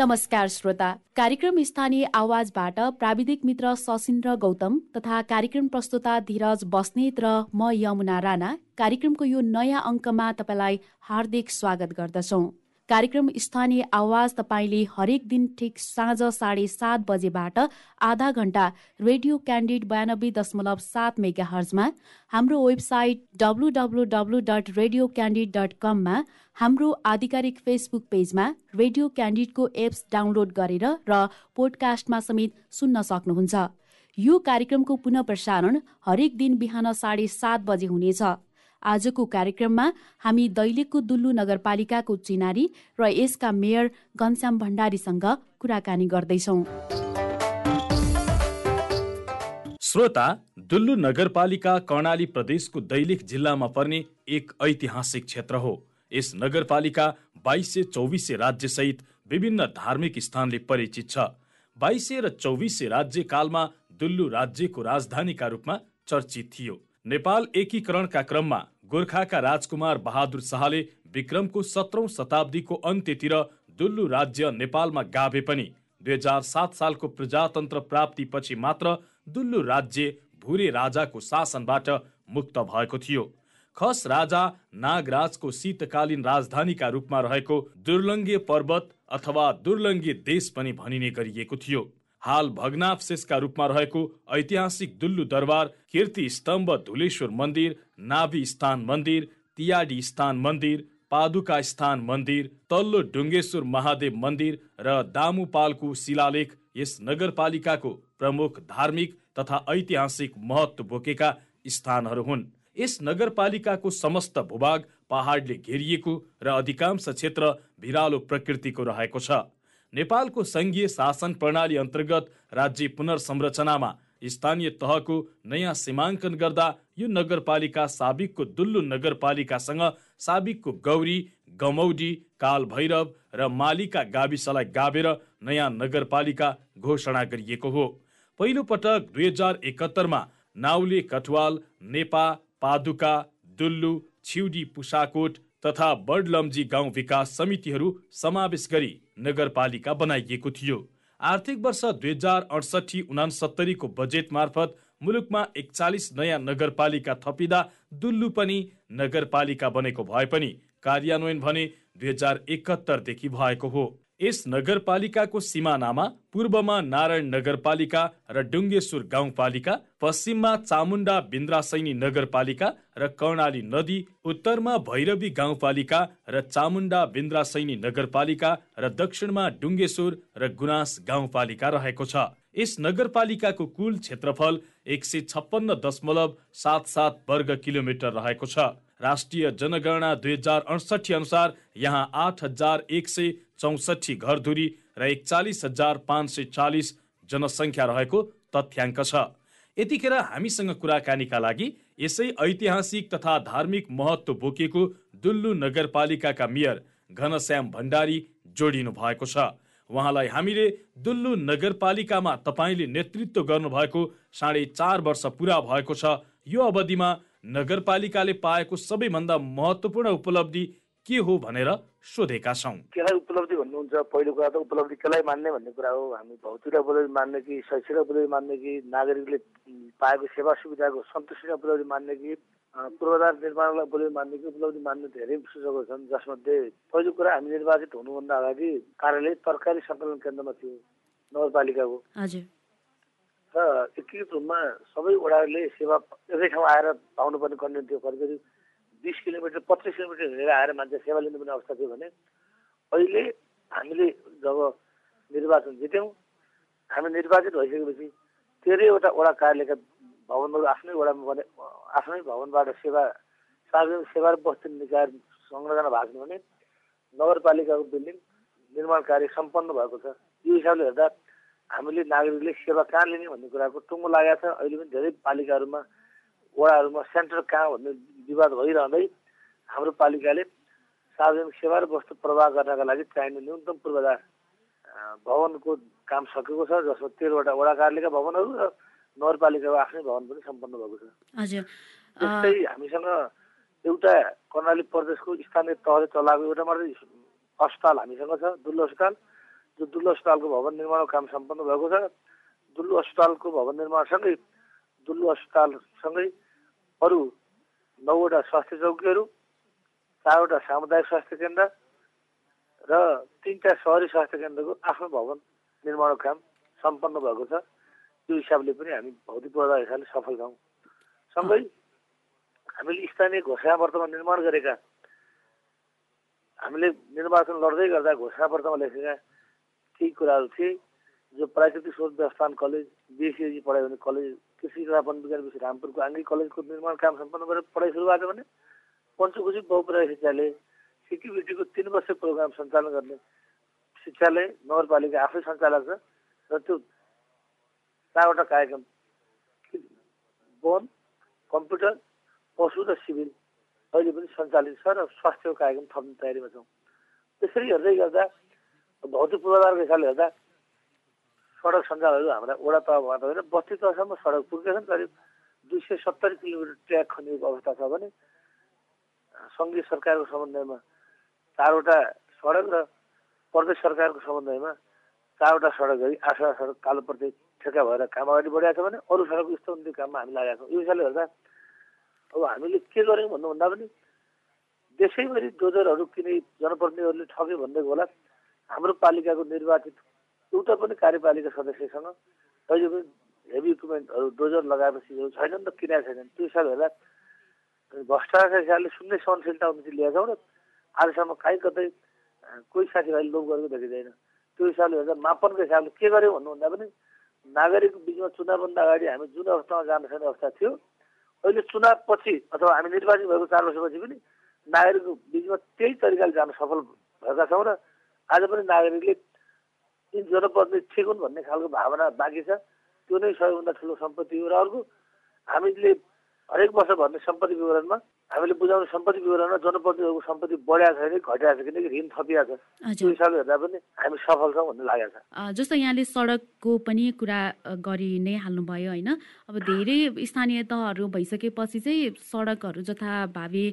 नमस्कार श्रोता। कार्यक्रम स्थानीय आवाजबाट प्राविधिक मित्र सशिन्द्र गौतम तथा कार्यक्रम प्रस्तुता धीरज बस्नेत र म यमुना राणा। कार्यक्रमको यो नयाँ अङ्कमा तपाईँलाई हार्दिक स्वागत गर्दछौँ। कार्यक्रम स्थानीय आवाज तपाईँले हरेक दिन ठिक साँझ साढे सात बजेबाट आधा घण्टा रेडियो क्यान्डिड बयानब्बे दशमलव सात मेगा हर्जमा हाम्रो website W W W dot radio candid dot कममा हाम्रो आधिकारिक फेसबुक पेजमा रेडियो क्यान्डिडको एप्स डाउनलोड गरेर र पोडकास्टमा समेत सुन्न सक्नुहुन्छ। यो कार्यक्रमको पुनः प्रसारण हरेक दिन बिहान साढे सात बजे हुनेछ। आजको कार्यक्रममा हामी दैलेखको दुल्लु नगरपालिकाको चिनारी र यसका मेयर घनश्याम भण्डारीसँग कुराकानी गर्दैछौँ। श्रोता दुल्लु नगरपालिका कर्णाली प्रदेशको दैलेख जिल्लामा पर्ने एक ऐतिहासिक क्षेत्र हो। यस नगरपालिका बाइसे चौबिसे राज्यसहित विभिन्न धार्मिक स्थानले परिचित छ। बाइसे र चौबिसे राज्यकालमा दुल्लु राज्यको राजधानीका रूपमा चर्चित थियो। नेपाल एकीकरणका क्रममा गोर्खाका राजकुमार बहादुर शाहले विक्रमको सत्रौं शताब्दीको अन्त्यतिर दुल्लु राज्य नेपालमा गाभे पनि। दुई हजार सात सालको प्रजातन्त्र प्राप्तिपछि मात्र दुल्लु राज्य भुरे राजाको शासनबाट मुक्त भएको थियो। खस राजा नागराजको शीतकालीन राजधानीका रूपमा रहेको दुर्लङ्गे पर्वत अथवा दुर्लङ्गे देश पनि भनिने गरिएको थियो। हाल भग्नावशेषका रूपमा रहेको ऐतिहासिक दुल्लु दरबार कीर्ति स्तम्भ धुलेश्वर मन्दिर नाभि स्थान मन्दिर तियाडी स्थान मन्दिर पादुका स्थान मन्दिर तल्लो डुङ्गेश्वर महादेव मन्दिर र दामुपालको शिलालेख यस नगरपालिकाको प्रमुख धार्मिक तथा ऐतिहासिक महत्व बोकेका स्थानहरू हुन्। यस नगरपालिकाको समस्त भूभाग पहाडले घेरिएको र अधिकांश क्षेत्र भिरालो प्रकृतिको रहेको छ। नेपालको सङ्घीय शासन प्रणाली अन्तर्गत राज्य पुनर्संरचनामा स्थानीय तहको नयाँ सीमाङ्कन गर्दा यो नगरपालिका साबिकको दुल्लु नगरपालिकासँग साबिकको गौरी गमौडी काल भैरव र मालिका गाविसलाई गाभेर नयाँ नगरपालिका घोषणा गरिएको हो। पहिलो पटक दुई हजार एकहत्तरमा नाउले कटवाल नेपा पादुका दुल्लु छिउडी पुसाकोट तथा बडलम्जी गाउँ विकास समितिहरू समावेश गरी नगरपालिका बनाइएको थियो। आर्थिक वर्ष दुई हजार अडसठी उनासत्तरीको बजेट मार्फत मुलुकमा एकचालिस नयाँ नगरपालिका थपिँदा दुल्लु पनि नगरपालिका बनेको भए पनि कार्यान्वयन भने दुई हजार एकहत्तरदेखि भएको हो। यस नगरपालिकाको सिमानामा पूर्वमा नारायण नगरपालिका र डुङ्गेश्वर गाउँपालिका पश्चिममा चामुण्डा बिन्द्रासैनी नगरपालिका र कर्णाली नदी उत्तरमा भैरवी गाउँपालिका र चामुण्डा बिन्द्रासैनी नगरपालिका र दक्षिणमा डुङ्गेश्वर र गुनास गाउँपालिका रहेको छ। यस नगरपालिकाको कुल क्षेत्रफल एक सय छप्पन्न दशमलव सात सात वर्ग किलोमिटर रहेको छ। राष्ट्रिय जनगणना दुई हजार अडसठी अनुसार यहाँ आठ हजार एक सय चौसठी घरधुरी र एकचालिस हजार पाँच सय चालिस जनसङ्ख्या रहेको तथ्याङ्क छ। यतिखेर हामीसँग कुराकानीका लागि यसै ऐतिहासिक तथा धार्मिक महत्व बोकेको दुल्लु नगरपालिकाका मेयर घनश्याम भण्डारी जोडिनु भएको छ। उहाँलाई हामीले दुल्लु नगरपालिकामा तपाईँले नेतृत्व गर्नुभएको साढे चार वर्ष पुरा भएको छ। यो अवधिमा नगरपालिकाले पाएको सबैभन्दा महत्वपूर्ण उपलब्धि के हो भनेर सोधेका छौँ। केलाई उपलब्धि भन्नुहुन्छ? पहिलो कुरा त उपलब्धि केलाई मान्ने भन्ने कुरा हो। हामी भौतिक उपलब्धि मान्ने कि शैक्षिक उपलब्धि मान्ने कि नागरिकले पाएको सेवा सुविधाको सन्तुष्टि उपलब्धि मान्ने कि पूर्वाधार निर्माणलाई उपलब्धि मान्ने कि उपलब्धि मान्ने धेरै सूचकहरू छन् जसमध्ये पहिलो कुरा हामी निर्वाचित हुनुभन्दा अगाडि कार्यालय तरकारी सङ्कलन केन्द्रमा थियो नगरपालिकाको र एकीकृत रूपमा सबै वडाहरूले सेवा एकै ठाउँ आएर पाउनुपर्ने कन्टेन्ट थियो। करिब करिब बिस किलोमिटर पच्चिस किलोमिटर हिँडेर आएर मान्छे सेवा लिनुपर्ने अवस्था थियो भने अहिले हामीले जब निर्वाचन जित्यौँ हामी निर्वाचित भइसकेपछि तेह्रैवटा वडा कार्यालयका भवनहरू आफ्नै वडामा बने आफ्नै भवनबाट सेवा सार्वजनिक सेवा र बस्ती निकाय संरचना भएको छ भने नगरपालिकाको बिल्डिङ निर्माण कार्य सम्पन्न भएको छ। यो हिसाबले हेर्दा हामीले नागरिकले सेवा कहाँ लिने भन्ने कुराको टुङ्गो लागेको छ। अहिले पनि धेरै पालिकाहरूमा वडाहरूमा सेन्टर कहाँ भन्ने विवाद भइरहँदै हाम्रो पालिकाले सार्वजनिक सेवा र वस्तु प्रवाह गर्नका लागि चाहिने न्यूनतम पूर्वाधार भवनको काम सकेको छ जसमा तेह्रवटा वडा कार्यालयका भवनहरू र नगरपालिकाको आफ्नै भवन पनि सम्पन्न भएको छ। जस्तै हामीसँग एउटा कर्णाली प्रदेशको स्थानीय तहले चलाएको एउटा मात्रै अस्पताल हामीसँग छ दुल्लो अस्पताल। जो दुल्लो अस्पतालको भवन निर्माणको काम सम्पन्न भएको छ। दुल्लु अस्पतालको भवन निर्माणसँगै दुल्लु अस्पतालसँगै अरू नौवटा स्वास्थ्य चौकीहरू चारवटा सामुदायिक स्वास्थ्य केन्द्र र तिनवटा सहरी स्वास्थ्य केन्द्रको आफ्नो भवन निर्माणको काम सम्पन्न भएको छ। त्यो हिसाबले पनि हामी भौतिक पूर्वाधार हिसाबले सफल छौँ। सँगै हामीले स्थानीय घोषणापत्रमा निर्माण गरेका हामीले निर्वाचन लड्दै गर्दा घोषणापत्रमा लेखेका केही कुराहरू थिए जो प्राकृतिक स्रोत व्यवस्थापन कलेज बिएससी पढायो भने कलेज कृषि तथा वन विज्ञान विषय रामपुरको आङ्गिक कलेजको निर्माण काम सम्पन्न गरेर पढाइ सुरु भएको भने पञ्चकुची बहुप्राय शिक्षाले सिक्युरिटीको तिन वर्ष प्रोग्राम सञ्चालन गर्ने शिक्षालय नगरपालिका आफै सञ्चालक छ र त्यो चारवटा कार्यक्रम वन कम्प्युटर पशु र सिभिल अहिले पनि सञ्चालित छ र स्वास्थ्यको कार्यक्रम थप्ने तयारीमा छौँ। त्यसरी हेर्दै गर्दा भौतिक पूर्वाधारको हिसाबले हेर्दा सडक सञ्जालहरू हाम्रा वडा तहबाट होइन बस्ती तहसम्म सडक पुगेका छन् करिब दुई सय सत्तरी किलोमिटर ट्र्याक खनिएको अवस्था छ भने सङ्घीय सरकारको समन्वयमा चारवटा सडक र प्रदेश सरकारको समन्वयमा चारवटा सडक गरी आठवटा सडक कालो प्रत्येक ठेका भएर काम अगाडि बढाएको छ भने अरू सडकको स्तोन्ती काममा हामी लागेका छौँ। यो हिसाबले हेर्दा अब हामीले के गर्यौँ भन्नुभन्दा पनि देशैभरि डोजरहरू किने जनप्रतिनिधिहरूले ठगे भनिदिएको होला। हाम्रो पालिकाको निर्वाचित एउटा पनि कार्यपालिका सदस्यसँग अहिले पनि हेभी इक्विपमेन्टहरू डोजर लगाएपछि छैनन् त किनेका छैनन् त्यो हिसाबले हेर्दा भ्रष्टाचार हिसाबले शून्य सहनशीलता अनुमति लिएका छौँ र आजसम्म काहीँ कतै कोही साथीभाइले लोभ गरेको देखिँदैन। त्यो हिसाबले हेर्दा मापनको हिसाबले के गर्यो भन्नुभन्दा पनि नागरिकको बिचमा चुनावभन्दा अगाडि हामी जुन अवस्थामा जान सक्ने अवस्था थियो अहिले चुनावपछि अथवा हामी निर्वाचित भएको चार वर्षपछि पनि नागरिकको बिचमा त्यही तरिकाले जान सफल भएका छौँ र आज पनि नागरिकले यी जनप्रतिनिधि ठिक हुन् भन्ने खालको भावना बाँकी छ। त्यो नै सबैभन्दा ठुलो सम्पत्ति हो। र अर्को हामीले हरेक वर्ष भन्ने सम्पत्ति विवरणमा हामीले बुझाउने सम्पत्ति विवरणमा जनप्रतिनिधिहरूको सम्पत्ति बढिया छैन घटिया छ किनकि ऋण थपिएको छ। त्यो हिसाबले हेर्दा पनि हामी सफल छौँ भन्ने लागेको छ। जस्तो यहाँले सडकको पनि कुरा गरि नै हाल्नुभयो होइन। अब धेरै स्थानीय तहहरू भइसकेपछि चाहिँ सडकहरू जथा भावी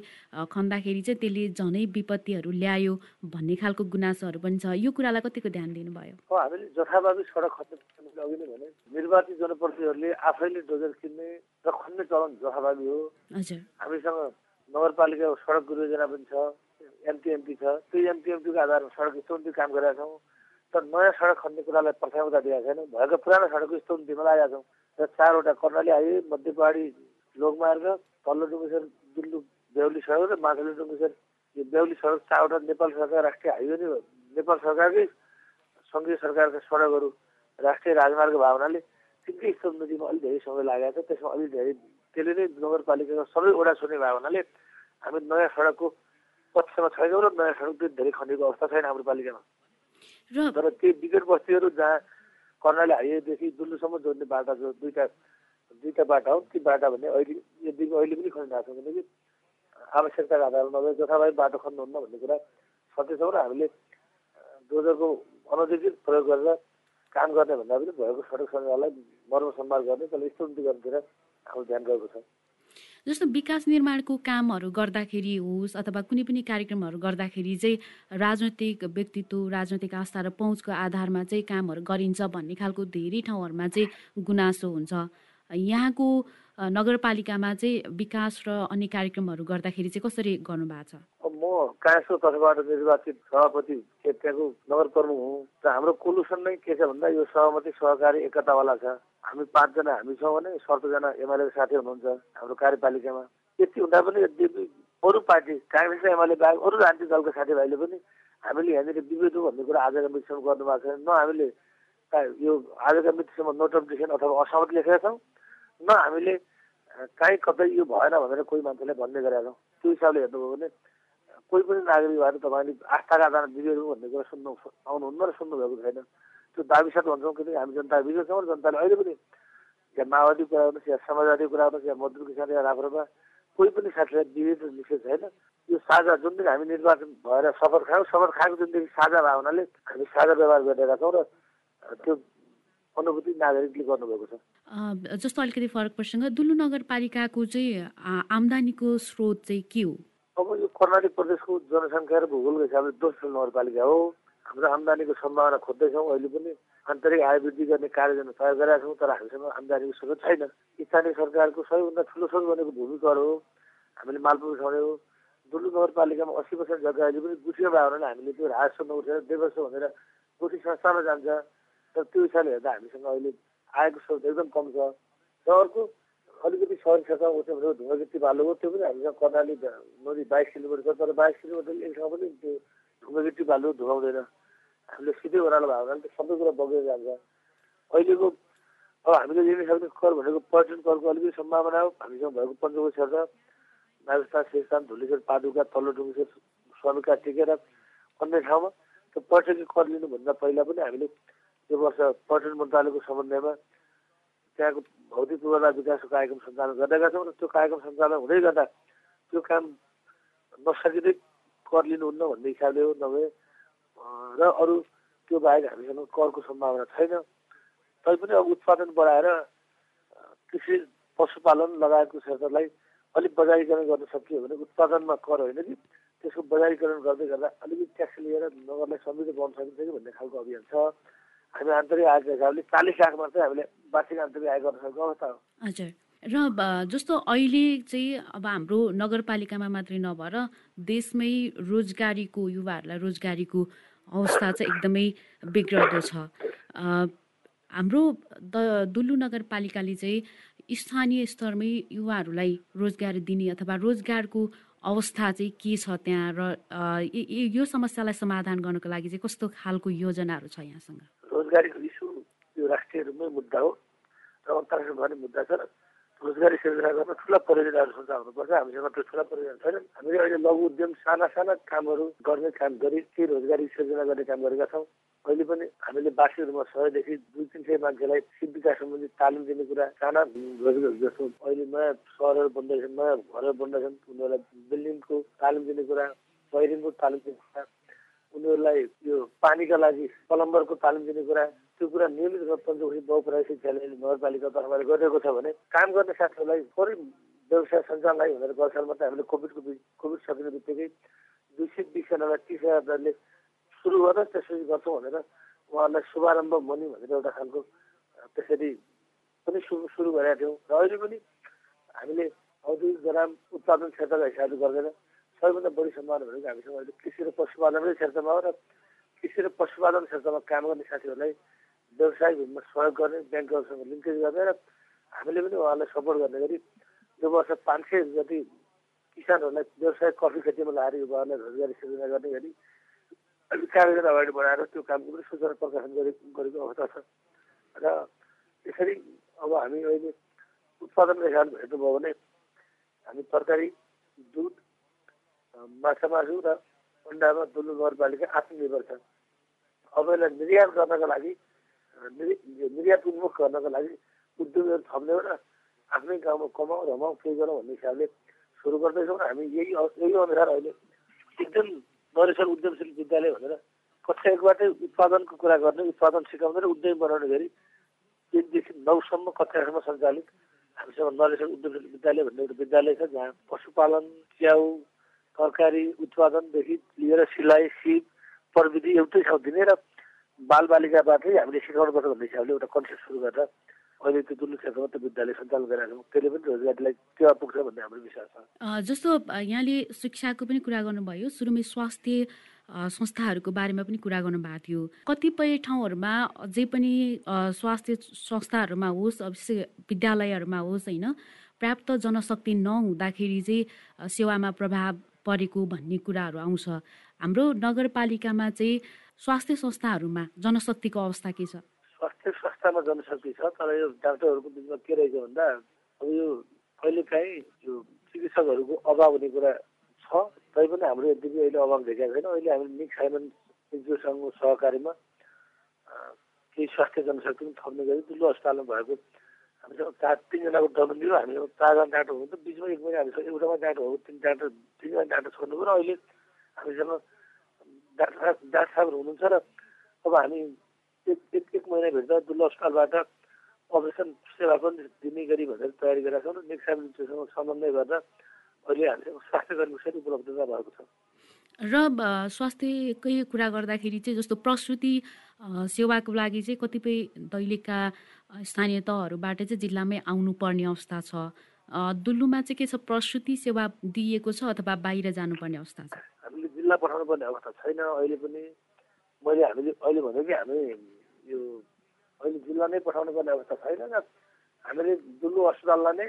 खन्दाखेरि चाहिँ त्यसले झनै विपत्तिहरू ल्यायो भन्ने खालको गुनासोहरू पनि छ। यो कुरालाई कतिको ध्यान दिनुभयो? हामीले जथाभावी सडक खन्ने अघि नै भने निर्वाचित जनप्रतिनिधिहरूले आफैले डोजर किन्ने र खन्ने चलन जथाभावी हो। हामीसँग नगरपालिकाको सडक योजना पनि छ एमटिएमपी छ। त्यो एमटिएमपीको आधारमा सडक स्तोन्ती काम गरेका छौँ। तर नयाँ सडक खन्ने कुरालाई प्राथमिकता दिएका छैनौँ। भएको पुरानो सडकको स्तोन्तीमा लागेका छौँ र चारवटा कर्णाली हाइवे मध्य पहाडी लोकमार्ग तल्लो डुङ्गेश्वर दिल्लु बेहुली सडक र माथिल्लो डुङ्गेश्वर यो बेहुली सडक चारवटा नेपाल सरकार राष्ट्रिय हाइवे नै नेपाल सरकारकै सङ्घीय सरकारका सडकहरू राष्ट्रिय राजमार्ग भावनाले तिनकै स्तोन्तीमा अलिक धेरै समय लागेको छ। त्यसमा अलिक धेरै त्यसले नै नगरपालिकाको सबै छुने भएको हुनाले हामी नयाँ सडकको पक्षमा छैनौँ र नयाँ सडक धेरै खनेको अवस्था छैन हाम्रो पालिकामा। तर त्यही विकट बस्तीहरू जहाँ कर्णाली हाइवेदेखि दुल्लुसम्म जोड्ने बाटा जो दुईवटा दुईवटा बाटा हो ती बाटा भने अहिले यो अहिले पनि खनिरहेको छ किनकि आवश्यकताको आधारमा नभए जथाभावी बाटो खन्नुहुन्न भन्ने कुरा सत्य छ र हामीले डोजरको अनधिकृत प्रयोग गरेर काम गर्ने भन्दा पनि भएको सडक सञ्जाललाई मर्म सम्भार गर्ने त्यसलाई स्तुति गर्नेतिर हाम्रो ध्यान गएको छ। जस्तो विकास निर्माणको कामहरू गर्दाखेरि होस् अथवा कुनै पनि कार्यक्रमहरू गर्दाखेरि चाहिँ राजनैतिक व्यक्तित्व राजनैतिक आस्था र पहुँचको आधारमा चाहिँ कामहरू गरिन्छ भन्ने खालको धेरै ठाउँहरूमा चाहिँ गुनासो हुन्छ। यहाँको नगरपालिकामा चाहिँ विकास र अन्य कार्यक्रमहरू गर्दाखेरि चाहिँ कसरी गर्नुभएको छ? म काँसको तर्फबाट निर्वाचित सभापति क्षेत्रको नगर प्रमुख हुँ र हाम्रो कोलुसन नै के छ भन्दा यो सहमति सहकारी एकतावाला छ। हामी पाँचजना हामी छौँ भने सत्रजना एमालेको साथी हुनुहुन्छ हाम्रो कार्यपालिकामा। यति हुँदा पनि यद्यपि अरू पार्टी काङ्ग्रेस र बाहेक अरू राजनीतिक दलका साथीभाइले पनि हामीले यहाँनिर विभेद भन्ने कुरा आजका मितिसम्म गर्नुभएको छैन। न हामीले यो आजका मितिसम्म नोट अफ डिसिसन अथवा असहमत लेखेका छौँ। न हामीले काहीँ कतै यो भएन भनेर कोही मान्छेलाई भन्ने गरेका छौँ। त्यो हिसाबले हेर्नुभयो भने कोही पनि नागरिक भएर तपाईँले आस्थाका आधारमा हो भन्ने कुरा सुन्नु आउनुहुन्न र सुन्नुभएको छैन। त्यो दाबी साथ भन्छौँ किनकि हामी जनता विजय छौँ र जनताले अहिले पनि या माओवादी कुरा गर्नुहोस् या समाजवादी कुरा गर्नुहोस् या मजदुर किसान या राप्रपा कोही पनि साथीलाई विभेद निषेध छैन। यो साझा जुन दिन हामी निर्वाचन भएर शपथ खायौँ शपथ खाएको जुनदेखि साझा भावनाले हामी साझा व्यवहार गरिरहेका छौँ र त्यो अनुभूति नागरिकले गर्नुभएको छ। जस्तो अलिकति फरक प्रसङ्ग दुल्लु नगरपालिकाको चाहिँ आम्दानीको स्रोत चाहिँ के हो? अब यो कर्णाली प्रदेशको जनसङ्ख्या र भूगोलको हिसाबले दोस्रो नगरपालिका हो। हाम्रो आम्दानीको सम्भावना खोज्दैछौँ अहिले पनि आन्तरिक आय वृद्धि गर्ने कार्ययोजना तय गरेका छौँ तर हामीसँग आम्दानीको स्रोत छैन। स्थानीय सरकारको सबैभन्दा ठुलो स्रोत भनेको भूमिकर हो। हामीले मालपुर हो। दुल्लु नगरपालिकामा अस्सी पर्सेन्ट जग्गा अहिले पनि गुठीमा भयो भने हामीले त्यो राजस्व नउठेर देवस्व भनेर गुठी संस्थामा जान्छ। तर त्यो हिसाबले हेर्दा हामीसँग अहिले आएको स्रोत एकदम कम छ। र अर्को अलिकति सहरी क्षेत्रमा उठ्यो भने ढुङ्गागिट्टी बालु हो त्यो पनि हामीसँग कर्णाली नदी बाइस किलोमिटर छ तर बाइस किलोमिटर एक ठाउँ पनि त्यो ढुङ्गागिट्टी बालु धुवाउँदैन हामीले सिधै ओह्रालो भयो भने त सबै कुरा बगेर जान्छ। अहिलेको अब हामीले लिन सक्ने कर भनेको पर्यटन करको अलिकति सम्भावना हो। हामीसँग भएको पञ्चको क्षेत्र नागस्थान शेषस्थान धुलीखेल पादुका तल्लो डुङ्गेश्वर स्वामिका टेकेर अन्य ठाउँमा त्यो पर्यटकीय कर लिनुभन्दा पहिला पनि हामीले यो वर्ष पर्यटन मन्त्रालयको समन्वयमा त्यहाँको भौतिक पूर्वाधार विकासको कार्यक्रम सञ्चालन गरेका छौँ र त्यो कार्यक्रम सञ्चालन हुँदै गर्दा त्यो काम नसकिँदै कर लिनुहुन्न भन्ने हिसाबले हो नभए र अरू त्यो बाहेक हामीसँग करको सम्भावना छैन। तैपनि अब उत्पादन बढाएर कृषि पशुपालन लगायतको क्षेत्रलाई अलिक बजारीकरण गर्न सकियो भने उत्पादनमा कर होइन कि? त्यसको बजारीकरण गर्दै गर्दा अलिकति ट्याक्स लिएर नगरलाई समृद्ध बनाउन सकिन्छ कि भन्ने खालको अभियान छ। हामी आन्तरिक आयको हिसाबले चालिस लाख मात्रै हामीले वार्षिक आन्तरिक आय गर्न सक्ने अवस्था हो हजुर। र जस्तो अहिले चाहिँ अब हाम्रो नगरपालिकामा मात्रै नभएर देशमै रोजगारीको युवाहरूलाई रोजगारीको अवस्था चाहिँ एकदमै बिग्रदो छ। हाम्रो द दुल्लु नगरपालिकाले चाहिँ स्थानीय स्तरमै युवाहरूलाई रोजगार दिने अथवा रोजगारको अवस्था चाहिँ के छ त्यहाँ र यो समस्यालाई समाधान गर्नको लागि चाहिँ कस्तो खालको योजनाहरू छ यहाँसँग? रोजगारीको इस्यु यो राष्ट्रिय रूपमै मुद्दा हो। र अन्तर्राष्ट्रिय मुद्दा छ रोजगारी सिर्जना गर्न ठुला परियोजनाहरू सोच्दा हुनुपर्छ। हामीसँग त्यो ठुला परियोजना छैन हामीले अहिले लघु उद्यम साना साना कामहरू गर्ने काम गरी केही रोजगारी सिर्जना गर्ने काम गरेका छौँ। अहिले पनि हामीले बासीहरूमा सयदेखि दुई तिन सय मान्छेलाई सिप विकास सम्बन्धी तालिम दिने कुरा साना रोजगार जस्तो अहिले नयाँ सहरहरू बन्दैछन् नयाँ घरहरू बन्दैछन्। उनीहरूलाई बिल्डिङको तालिम दिने कुरा वायरिङको तालिम दिने कुरा उनीहरूलाई यो पानीका लागि प्लम्बरको तालिम दिने कुरा त्यो कुरा नियमित रूपमा पञ्चमुखी बहुप्राय शिक्षालयले नगरपालिका तर्फबाट गरिरहेको छ भने काम गर्ने साथीहरूलाई थोरै व्यवसाय सञ्चालन भनेर गर्छ मात्रै हामीले कोभिडको कोभिड सकिने बित्तिकै दुई सय बिसजनालाई तिस हजारले सुरु गरेर त्यसरी गर्छौँ भनेर उहाँहरूलाई शुभारम्भ मनी भनेर एउटा खालको त्यसरी पनि सुरु सुरु गरेका थियौँ। र अहिले पनि हामीले औद्योगिक ग्राम उत्पादन क्षेत्रका हिसाबले गर्दैन। सबैभन्दा बढी सम्भावना भनेको हामीसँग अहिले कृषि र पशुपालनकै क्षेत्रमा हो र कृषि र पशुपालन क्षेत्रमा काम गर्ने साथीहरूलाई व्यवसायिक रूपमा सहयोग गर्ने ब्याङ्कहरूसँग लिङ्केज गर्ने र हामीले पनि उहाँलाई सपोर्ट गर्ने गरी यो वर्ष पाँच सय जति किसानहरूलाई व्यवसाय कफी खेतीमा लाएर उहाँलाई रोजगारी सिर्जना गर्ने गरी कार्ययोजना अगाडि बढाएर त्यो कामको पनि सूचना प्रकाशन गरे गरेको अवस्था छ। र यसरी अब हामी अहिले उत्पादनको हिसाबले हेर्नुभयो भने हामी तरकारी दुध माछा मासु र अन्डामा दुल्लु नगरपालिका आत्मनिर्भर छ अब यसलाई निर्यात गर्नको लागि निर्यात उन्मुख गर्नको लागि उद्योगहरू थप्ने र आफ्नै गाउँमा कमाउ रमाउ केही गरौँ भन्ने हिसाबले सुरु गर्दैछौँ। हामी यही यही अनुसार अहिले एकदम नरेश्वर उद्यमशील विद्यालय भनेर कक्षा एकबाटै उत्पादनको कुरा गर्ने उत्पादन सिकाउने र उद्यमी बनाउने गरी तिनदेखि नौसम्म कक्षासम्म सञ्चालित हामीसँग नरेश्वर उद्यमशील विद्यालय भन्ने एउटा विद्यालय छ जहाँ पशुपालन च्याउ तरकारी उत्पादनदेखि लिएर सिलाइ सिप प्रविधि एउटै ठाउँ दिने र बालबालिकाबाटै हामीले सिकाउनुपर्छ भन्ने हिसाबले एउटा कन्सेप्ट सुरु गरेर अहिले त्यो दुल्लु क्षेत्रमा त्यो विद्यालय सञ्चालन गरेका छौँ। त्यसले पनि रोजगारीलाई टेवा पुग्छ भन्ने हाम्रो विश्वास छ। जस्तो यहाँले शिक्षाको पनि कुरा गर्नुभयो सुरुमै स्वास्थ्य संस्थाहरूको बारेमा पनि कुरा गर्नुभएको थियो। कतिपय ठाउँहरूमा अझै पनि स्वास्थ्य संस्थाहरूमा होस् अब विद्यालयहरूमा होस् होइन पर्याप्त जनशक्ति नहुँदाखेरि चाहिँ सेवामा प्रभाव परेको भन्ने कुराहरू आउँछ। हाम्रो नगरपालिकामा चाहिँ स्वास्थ्य संस्थाहरूमा जनशक्तिको अवस्था के छ? स्वास्थ्य संस्थामा जनशक्ति छ तर यो डाक्टरहरूको बिचमा के रहेछ भन्दा अब यो कहिलेकाहीँ यो चिकित्सकहरूको अभाव हुने कुरा छ तैपनि हाम्रो यद्यपि अहिले अभाव देखाएको छैन। अहिले हामीले निक साइमन इन्स्टिट्युटसँग सहकारीमा। केही स्वास्थ्य जनशक्ति पनि थप्ने गरी ठुलो अस्पतालमा भएको हामीसँग चार तिनजनाको डबल दियो हामीसँग चारजना डाक्टर हुनु त बिचमा एक महिना हामीसँग एउटामा डाक्टर हो तिन डाक्टर तिनजना डाक्टर छोड्नु पऱ्यो अहिले हामीसँग डाक्टर डाक्टर साहबहरू हुनुहुन्छ र अब हामी एक एक एक महिनाभित्र दुल्लो अस्पतालबाट अपरेसन सेवा पनि दिने गरी भनेर तयारी गरेका छौँ र नेक्स्ट टाइमसँग समन्वय गरेर अहिले हामीसँग स्वास्थ्य कर्मी उपलब्धता भएको छ। र स्वास्थ्यकै कुरा गर्दाखेरि चाहिँ जस्तो प्रसुति सेवाको लागि चाहिँ कतिपय दैलेखका स्थानीय तहहरूबाट चाहिँ जिल्लामै आउनुपर्ने अवस्था छ। दुल्लुमा चाहिँ के छ? प्रसुति सेवा दिइएको छ अथवा बाहिर जानुपर्ने अवस्था छ? हामीले जिल्ला पठाउनु पर्ने अवस्था छैन अहिले पनि। मैले हामीले अहिले भनेको कि हामी यो अहिले जिल्ला नै पठाउनु पर्ने अवस्था छैन हामीले दुल्लु अस्पताललाई नै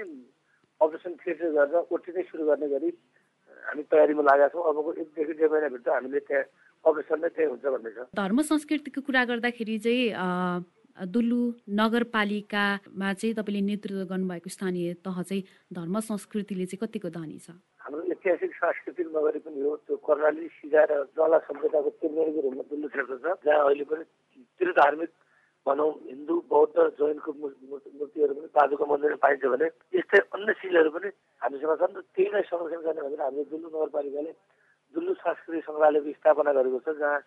अपरेसन थिएटर गरेर ओटी नै सुरु गर्ने गरी हामी तयारीमा लागेका छौँ। अबको एकदेखि डेढ महिनाभित्र हामीले त्यहाँ अपरेसन नै त्यही हुन्छ भन्ने छ। धर्म संस्कृतिको कुरा गर्दाखेरि चाहिँ दुल्लु नगरपालिकामा चाहिँ तपाईँले नेतृत्व गर्नुभएको स्थानीय तह चाहिँ धर्म संस्कृतिले चाहिँ कतिको धनी छ? हाम्रो ऐतिहासिक सांस्कृतिक नगरी पनि हो त्यो कर्णाली सिजा र जला सभ्यताको रूपमा दुल्लु क्षेत्र छ जहाँ अहिले पनि तिर धार्मिक भनौँ हिन्दू बौद्ध जैनको मूर्तिहरू पनि पादुका मन्दिरमा पाइन्छ भने यस्तै अन्य शिलहरू पनि हामीसँग छन् र त्यही नै संरक्षण गर्ने भनेर हामीले दुल्लु नगरपालिकाले दुल्लु सांस्कृतिक सङ्ग्रहालयको स्थापना गरेको छ जहाँ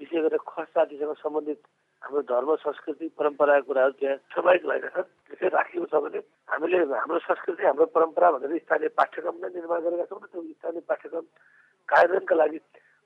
विशेष गरेर खस जातिसँग सम्बन्धित हाम्रो धर्म संस्कृति परम्पराको कुराहरू त्यहाँ समाहित भएका छन् त्यसै राखिएको छ भने हामीले हाम्रो संस्कृति हाम्रो परम्परा भनेर स्थानीय पाठ्यक्रम नै निर्माण गरेका छौँ र त्यो स्थानीय पाठ्यक्रम कार्यान्वयनका लागि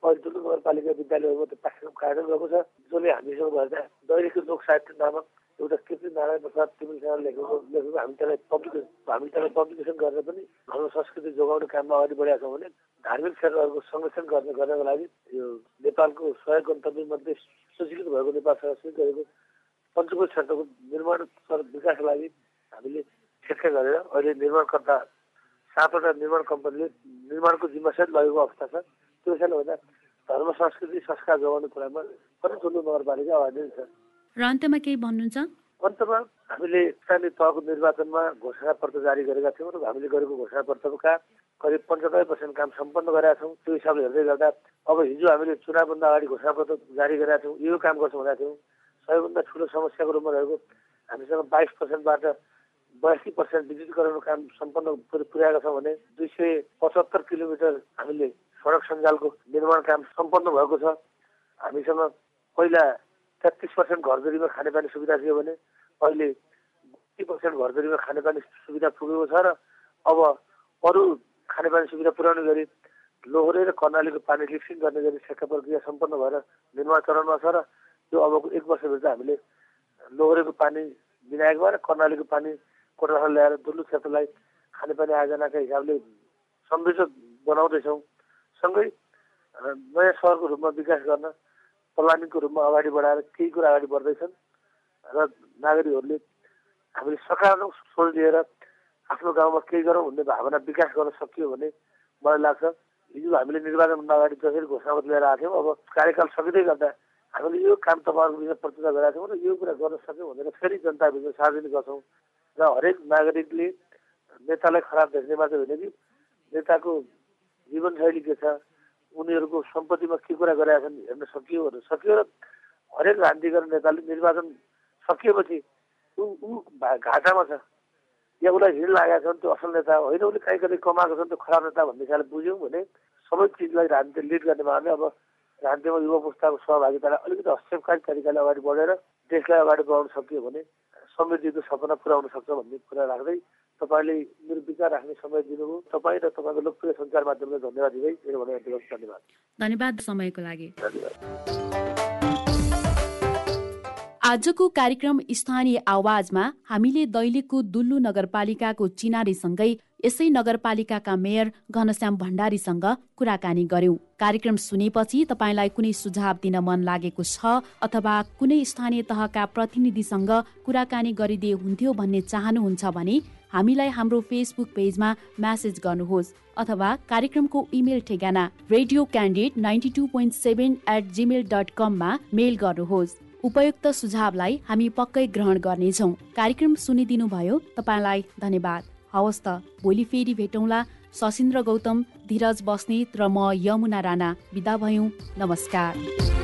दुलु नगरपालिका विद्यालयहरूमा त्यो पाठ्यक्रम कार्यान्वयन भएको छ जसले हामीसँग भएर दैनिक लोक साहित्य नामक एउटा कृति नारायण प्रसाद तिमीसँग लेखेको लेखेको हामी त्यसलाई पब्लिकेसन हामी त्यसलाई पब्लिकेसन गरेर पनि हाम्रो संस्कृति जोगाउने काममा अगाडि बढेका छौँ भने धार्मिक क्षेत्रहरूको संरक्षण गर्ने गर्नको लागि यो नेपालको सहयोग गन्तव्य मध्ये सूचीकृत भएको नेपाल सरकारले गरेको पञ्चकोट क्षेत्रको निर्माण विकासको लागि हामीले ठेक्का गरेर अहिले निर्माणकर्ता सातवटा निर्माण कम्पनीले निर्माणको जिम्मेसहित लगेको अवस्था छ। त्यो हिसाबले गर्दा धर्म संस्कृति संस्कार जोगाउने कुरामा पनि ठुलो नगरपालिका अगाडि छ। र अन्त्यमा केही भन्नुहुन्छ? अन्तमा हामीले स्थानीय तहको निर्वाचनमा घोषणा पत्र जारी गरेका थियौँ र हामीले गरेको घोषणा पत्रका करिब पन्चानब्बे पर्सेन्ट काम सम्पन्न गरेका छौँ। त्यो हिसाबले हेर्दै गर्दा अब हिजो हामीले चुनावभन्दा अगाडि घोषणापत्र जारी गरेका थियौँ यो काम गर्छौँ भनेका थियौँ सबैभन्दा ठुलो समस्याको रूपमा रहेको हामीसँग बाइस पर्सेन्टबाट बयासी पर्सेन्ट विद्युतीकरणको काम सम्पन्न पुर्याएका छौँ भने दुई सय पचहत्तर किलोमिटर हामीले सडक सञ्जालको निर्माण काम सम्पन्न भएको छ। हामीसँग पहिला तेत्तिस पर्सेन्ट घरजोरीमा खानेपानी सुविधा थियो भने अहिले बत्ती पर्सेन्ट घरजोरीमा खानेपानी सुविधा पुगेको छ र अब अरू खानेपानी सुविधा पुर्याउने गरी लोहोरे र कर्णालीको पानी लिफ्टिङ गर्ने गरी ठेक्का प्रक्रिया सम्पन्न भएर निर्माण चरणमा छ र त्यो अबको एक वर्षभित्र हामीले लोहोरेको पानी विनायक भएर कर्णालीको पानी कोटाखा ल्याएर दुल्लु क्षेत्रलाई खानेपानी आयोजनाका हिसाबले समृद्ध बनाउँदैछौँ। सँगै नयाँ सहरको रूपमा विकास गर्न प्लानिङको रूपमा अगाडि बढाएर केही कुरा अगाडि बढ्दैछन् र नागरिकहरूले हामीले सकारात्मक सोच लिएर आफ्नो गाउँमा केही गरौँ भन्ने भावना विकास गर्न सकियो भने मलाई लाग्छ हिजो हामीले निर्वाचन अगाडि जसरी घोषणापत्र लिएर आएको थियौँ अब कार्यकाल सकिँदै गर्दा हामीले यो काम तपाईँहरूको बिचमा प्रतिज्ञा गरेका थियौँ र यो कुरा गर्न सक्यौँ भनेर फेरि जनताभित्र सार्वजनिक गर्छौँ र हरेक नागरिकले नेतालाई खराब देख्ने मात्रै होइन कि नेताको जीवनशैली के छ उनीहरूको सम्पत्तिमा के कुरा गरेका छन् हेर्न सकियो सकियो र हरेक राजनीति गर्ने नेताले निर्वाचन सकिएपछि ऊ घाटामा छ। या उसलाई हिँड लागेको छ भने त्यो असल नेता होइन उसले काहीँ कतै कमाएको छ भने त्यो खराब नेता भन्ने हिसाबले बुझ्यौँ भने सबै चिजलाई राजनीति लिड गर्ने माने अब राजनीतिमा युवा पुस्ताको सहभागितालाई अलिकति हस्तक्षेपकारी तरिकाले अगाडि बढेर देशलाई अगाडि बढाउन सकियो भने समृद्धिको सपना पुर्याउन सक्छ भन्ने कुरा राख्दै तपाईँले मेरो विचार राख्ने समय दिनुभयो। तपाईँ र तपाईँको लोकप्रिय सञ्चार माध्यमले धन्यवाद दिँदै मेरो भनाइ धन्यवाद। धन्यवाद समयको लागि। आजको कार्यक्रम स्थानीय आवाजमा हामीले दैलेखको दुल्लु नगरपालिकाको चिनारीसँगै यसै नगरपालिकाका मेयर घनश्याम भण्डारीसँग कुराकानी गर्यौं। कार्यक्रम सुनेपछि तपाईँलाई कुनै सुझाव दिन मन लागेको छ अथवा कुनै स्थानीय तहका प्रतिनिधिसँग कुराकानी गरिदिए हुन्थ्यो भन्ने चाहनुहुन्छ भने हामीलाई हाम्रो फेसबुक पेजमा म्यासेज गर्नुहोस् अथवा कार्यक्रमको इमेल ठेगाना radio candidate ninety two point seven at Gmail dot कममा मेल गर्नुहोस्। उपयुक्त सुझावलाई हामी पक्कै ग्रहण गर्नेछौँ। कार्यक्रम सुनिदिनु भयो तपाईँलाई धन्यवाद। हवस् त भोलि फेरि भेटौँला। सशिन्द्र गौतम धीरज बस्नेत र म यमुना राणा। बिदा भयौँ। नमस्कार।